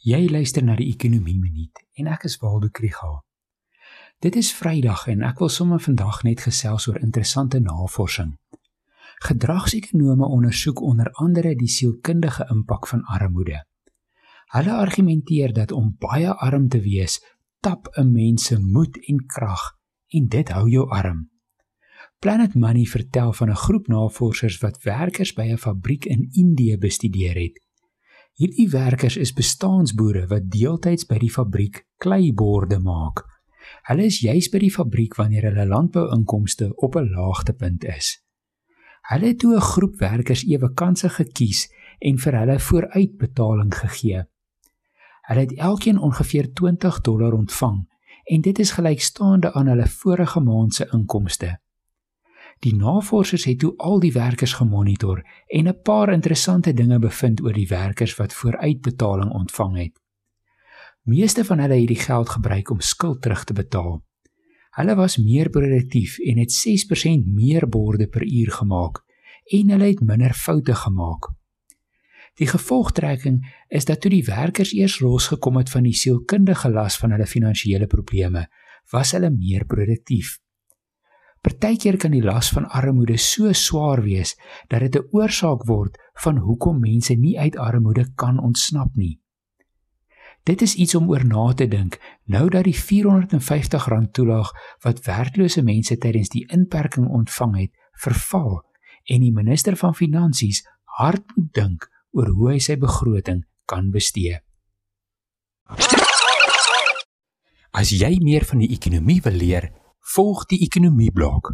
Jy luister na die Ekonomie Minuut en ek is Waldo Krügel. Dit is Vrydag en ek wil sommer vandag net gesels oor interessante navorsing. Gedragsekonome ondersoek onder andere die sielkundige impak van armoede. Hulle argumenteer dat om baie arm te wees, tap 'n mens se moed en krag en dit hou jou arm. Planet Money vertel van 'n groep navorsers wat werkers by 'n fabriek in Indië bestudeer het. Hierdie werkers is bestaansboere wat deeltyds by die fabriek kleiborde maak. Hulle is juis by die fabriek wanneer hulle landbouinkomste op 'n laagtepunt is. Hulle het toe 'n groep werkers ewe kansse gekies en vir hulle vooruitbetaling gegee. Hulle het elkeen ongeveer 20 dollar ontvang en dit is gelykstaande aan hulle vorige maand se inkomste. Die navorsers het toe al die werkers gemonitor en 'n paar interessante dinge bevind oor die werkers wat vooruitbetaling ontvang het. Meeste van hulle het die geld gebruik om skuld terug te betaal. Hulle was meer produktief en het 6% meer borde per uur gemaak en hulle het minder foute gemaak. Die gevolgtrekking is dat toe die werkers eers losgekom het van die sielkundige las van hulle finansiële probleme, was hulle meer produktief. Partykeer kan die las van armoede so swaar wees dat dit 'n oorsaak word van hoekom mense nie uit armoede kan ontsnap nie. Dit is iets om oor na te dink nou dat die R450 toelaag wat werklose mense tydens die inperking ontvang het, verval en die minister van finansies hard moet dink oor hoe hy sy begroting kan bestee. As jy meer van die ekonomie wil leer, volg die ekonomie blok.